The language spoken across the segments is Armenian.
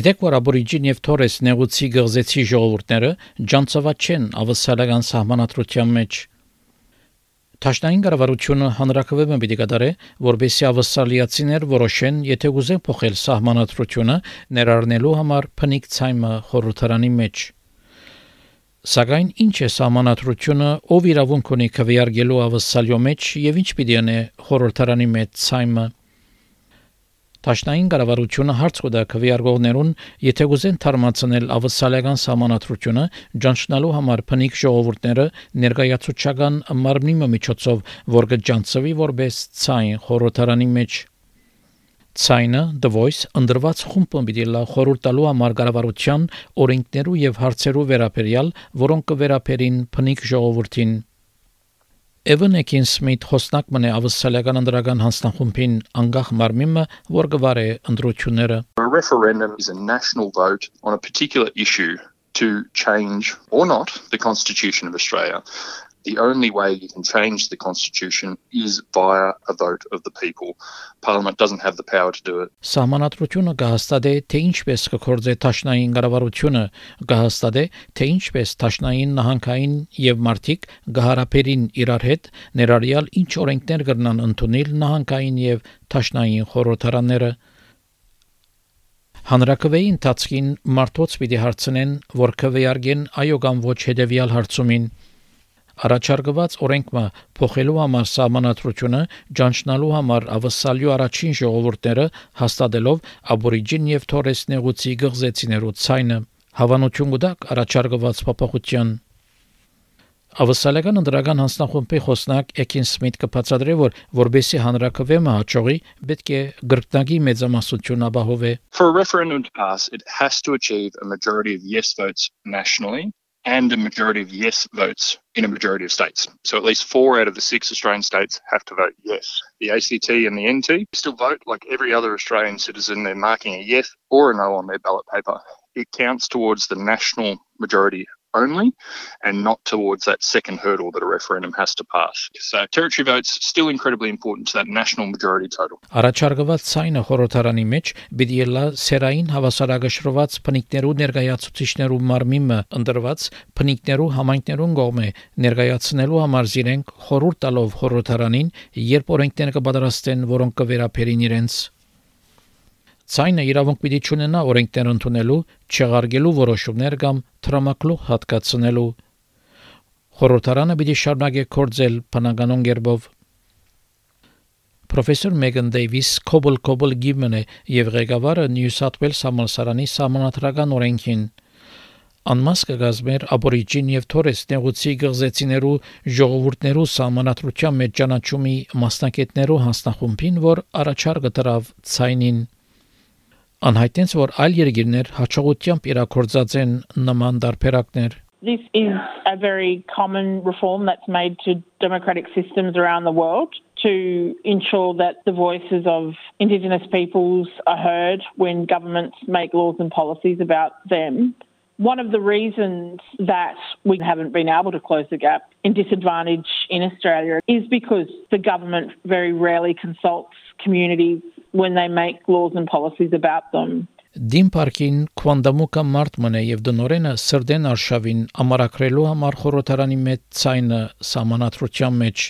Գիտեք, որ աբորիջին եւ թորես նեղուցի գղզեցի ժողովուրդները ջանցված չեն ավսալական սահմանադրության մեջ։ Տաշնային կառավարությունը հանրակրվեը պիտի կատարե, որբեսի ավսալիացիներ որոշեն, եթե ուզեն փոխել սահմանադրությունը, ներառնելու համար փնիկ ցայմը խորհրդարանի մեջ։ Սակայն ինչ է սահմանադրությունը, ով իրավունք ունի քվեարկելու ավսալյո մեջ եւ ինչ պիտի անե խորհրդարանի մեջ ցայմը Տաշնային կառավարությունը հարց կտա քվեարկողներուն, եթե գուզեն թարմացնել ավսալական համանատրությունը, ջանչնալու համար փնիկ ժողովուրդները ներկայացուցչական մարմնի միջոցով, որ կջանցվի որպես ցայն խորհրդարանի մեջ Ցայնը The Voice ընդրված խումբը պիտի լա խորհուրդ տալու համար կառավարության օրենքներու եւ հարցերու վերաբերյալ, որոնք կվերապերին փնիկ ժողովրդին Evan Ekin Smith խոսնակ մնե ավսալական ընդրական հանձնախումբին անգախ մարմիմը որ գվարե ընդրությունները A referendum is a national vote on a particular issue to change or not the constitution of Australia The only way you can change the constitution is via a vote of the people. Parliament doesn't have the power to do it. Սահմանադրությունը կհաստատե, թե ինչպես կկործե Տաշնային կառավարությունը, կհաստատե, թե ինչպես Տաշնային նահանգային եւ մարտիկ գահարապերին իրար հետ ներառյալ ինչ օրենքներ կրնան ընդունել նահանգային եւ Տաշնային խորհրդարանները Հանրակրվեի ընթացքին մարդոց պիտի հարցնեն, որ քվեարկեն այո կամ ոչ հետևյալ հարցումին Առաջարկված օրենքը փոխելու համար սահմանադրությունը ճանչնալու համար ավսալյու առաջին ժողովուրդները հաստատելով աբորիջին եւ թորես նեղուցի գղզեցիներու ցայնը հավանություն կտակ առաջարկված փոփոխության Ավսալական ընդրական հանձնախումբի խոսնակ Էքին Սմիթ կբացատրի, որ որբեսի հանրակրվեմը հաջողի, պետք է գրկնակի մեծամասնություն ապահովե։ For a referendum to pass, it has to achieve a majority of yes votes nationally and a majority of yes votes in a majority of states. So at least four out of the six Australian states have to vote yes. The ACT and the NT still vote like every other Australian citizen. They're marking a yes or a no on their ballot paper. It counts towards the national majority only and not towards that second hurdle that a referendum has to pass. So territory votes still incredibly important to that national majority total. Առաջարկված ցայնը խորհրդարանի մեջ պիտի լա սերային հավասարակշռված փնիկներու ներկայացուցիչներու մարմինը ընդրված փնիկներու համայնքներուն կողմէ ներկայացնելու համար զիրենք խորհուրդ տալով խորհրդարանին, երբ օրենքներ կպատրաստեն, որոնք կվերապերին իրենց Ցայնը իրավունք պիտի ունենա օրենքներ ընդունելու, չեղարկելու որոշումներ կամ տրամակլուխ հատկացնելու։ Խորհրդարանը պիտի շարունակի կորձել բնականon գերբով։ Պրոֆեսոր Մեգան Դեյվիս Կոբլ Կոբլ Գիվմենը եւ ղեկավարը Նյու Սաթ Ուելս համալսարանի համանատրական օրենքին անմաս կգազմեր աբորիջին եւ թորես նեղուցի գղզեցիներու ժողովուրդներու համանատրության մեջ ճանաչումի մասնակետներու հանձնախումբին, որ առաջարկը դրավ ցայնին Անհայտեց, որ այլ երկիրներ հաջողությամբ իրակորձած են նման դարբերակներ։ This is a very common reform that's made to democratic systems around the world to ensure that the voices of Indigenous peoples are heard when governments make laws and policies about them. One of the reasons that we haven't been able to close the gap in disadvantage in Australia is because the government very rarely consults communities when they make laws and policies about them. Դիմ պարկին քվանդամուկա մարտմանը եւ դնորենը սրդեն արշավին ամարակրելու համար խորհրդարանի մեծ ցայնը համանատրության մեջ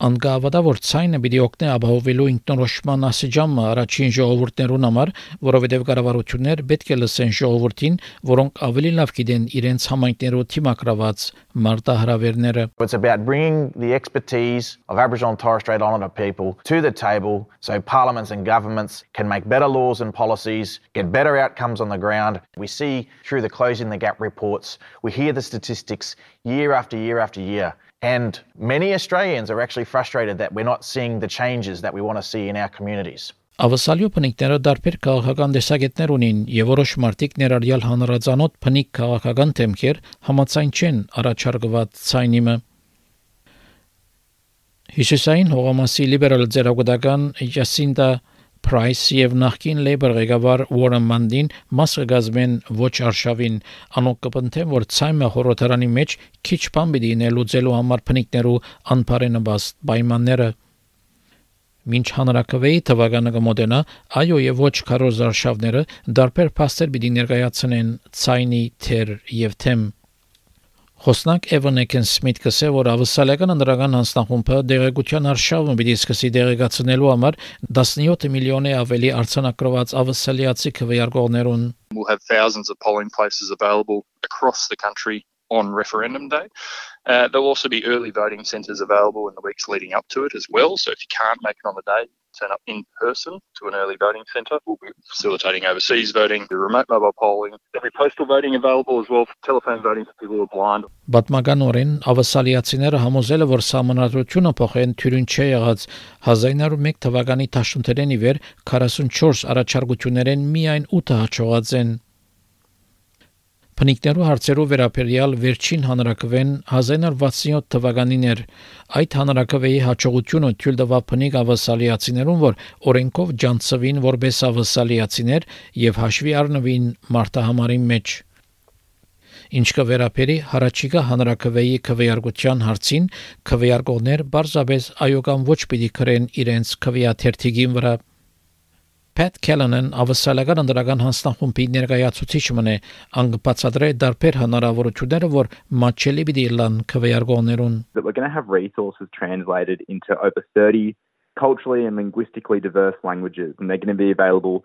անգավադա որ ցայնը պիտի օգնե ապահովելու ինքնորոշման ասիջամը առաջին ժողովուրդներուն համար որովհետեւ կառավարություններ պետք է լսեն ժողովրդին որոնք ավելի լավ գիտեն իրենց համայնքներով թիմակրաված մարտահրավերները It's about bringing the expertise of Aboriginal and Torres Strait Islander people to the table so parliaments and governments can make better laws and policies get better outcomes on the ground. We see through the closing the gap reports, we hear the statistics year after year after year. And many Australians are actually frustrated that we're not seeing the changes that we want to see in our communities. Ավասալյո փնիկները դարբեր քաղաքական տեսակետներ ունին եւ որոշ մարդիկ ներառյալ հանրազանոթ փնիկ քաղաքական թեմքեր համացայն չեն առաջարկված ցայնիմը Հիշեսային հողամասի լիբերալ ձերագուտական Յասինտա Price եւ նախկին Labour ղեկավար Warren Mundin մասը գազմեն ոչ արշավին անոնք կպնթեն որ ցայմը խորհրդարանի մեջ քիչ բան պիտի նելուծելու համար փնիկներու անփարենաբաս պայմանները Մինչ հանրակրվեի թվականը կմոտենա, այո եւ ոչ քարոզ արշավները դարբեր փաստեր պիտի ներկայացնեն ցայնի թեր եւ թեմ Խոսնակ Էվան Էքենսմիթ կսե որ ավսալական ընդրական հանձնախումբը դեղեցության արշավը պիտի սկսի դեղեցնելու համար 17 միլիոնի ավելի արցանակրված ավսալիացի քվեարկողներուն We'll have thousands of polling places available across the country on referendum day. Uh, there'll also be early voting centres available in the weeks leading up to it as well. So if you can't make it on the day, turn up in person to an early voting centre. We'll be facilitating overseas voting, the remote mobile polling. There'll be postal voting available as well, for telephone voting for people who are blind. Բատմականորեն ավասալիացիները համոզել է, որ համանadrությունը փոխեն թյուրին չէ եղած 1901 թվականի տաշունտերեն ի վեր 44 առաջարկություններեն միայն 8-ը հաջողած են։ Փնիկներու հարցերով վերաբերյալ վերջին հանրակրվեն 1967 թվականին էր այդ հանրակրվեի հաջողությունը թույլ տվավ փնիկ ավասալիացիներուն որ օրենքով ջանցվին որպես ավասալիացիներ եւ հաշվի առնվին մարտահամարի մեջ Ինչ կվերապերի հարաճիգա հանրակրվեի քվեարկության հարցին քվեարկողներ բարձաբես այո կամ ոչ պիտի քրեն իրենց քվեաթերթիգին վրա Pat Callanan ավսալական ընդրական հանձնախումբի ներկայացուցիչ մնե անգբացադրե դարբեր հնարավորությունները որ մատչելի պիտի լան քվեարկողներուն that we're going to have resources translated into over 30 culturally and linguistically diverse languages and they're going to be available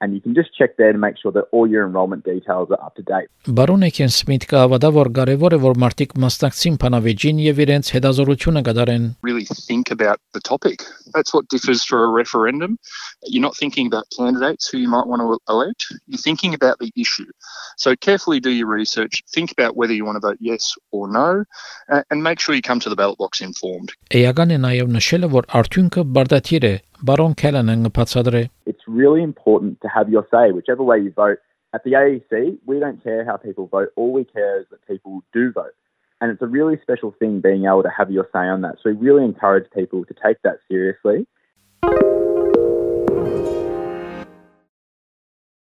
and you can just check there to make sure that all your enrollment details are up to date. Բարոն Էքեն Սմիթ կհավատա, որ կարևոր է որ մարդիկ մասնակցին բանավեճին եւ իրենց հետազորությունը կդարեն։ Really think about the topic. That's what differs for a referendum. You're not thinking about candidates who you might want to elect. You're thinking about the issue. So carefully do your research. Think about whether you want to vote yes or no, uh, and make sure you come to the ballot box informed. Էական է նաև նշելը, որ արդյունքը բարդաթիր է։ Baron Patsadre. It's really important to have your say, whichever way you vote. At the AEC, we don't care how people vote. All we care is that people do vote. And it's a really special thing being able to have your say on that. So we really encourage people to take that seriously.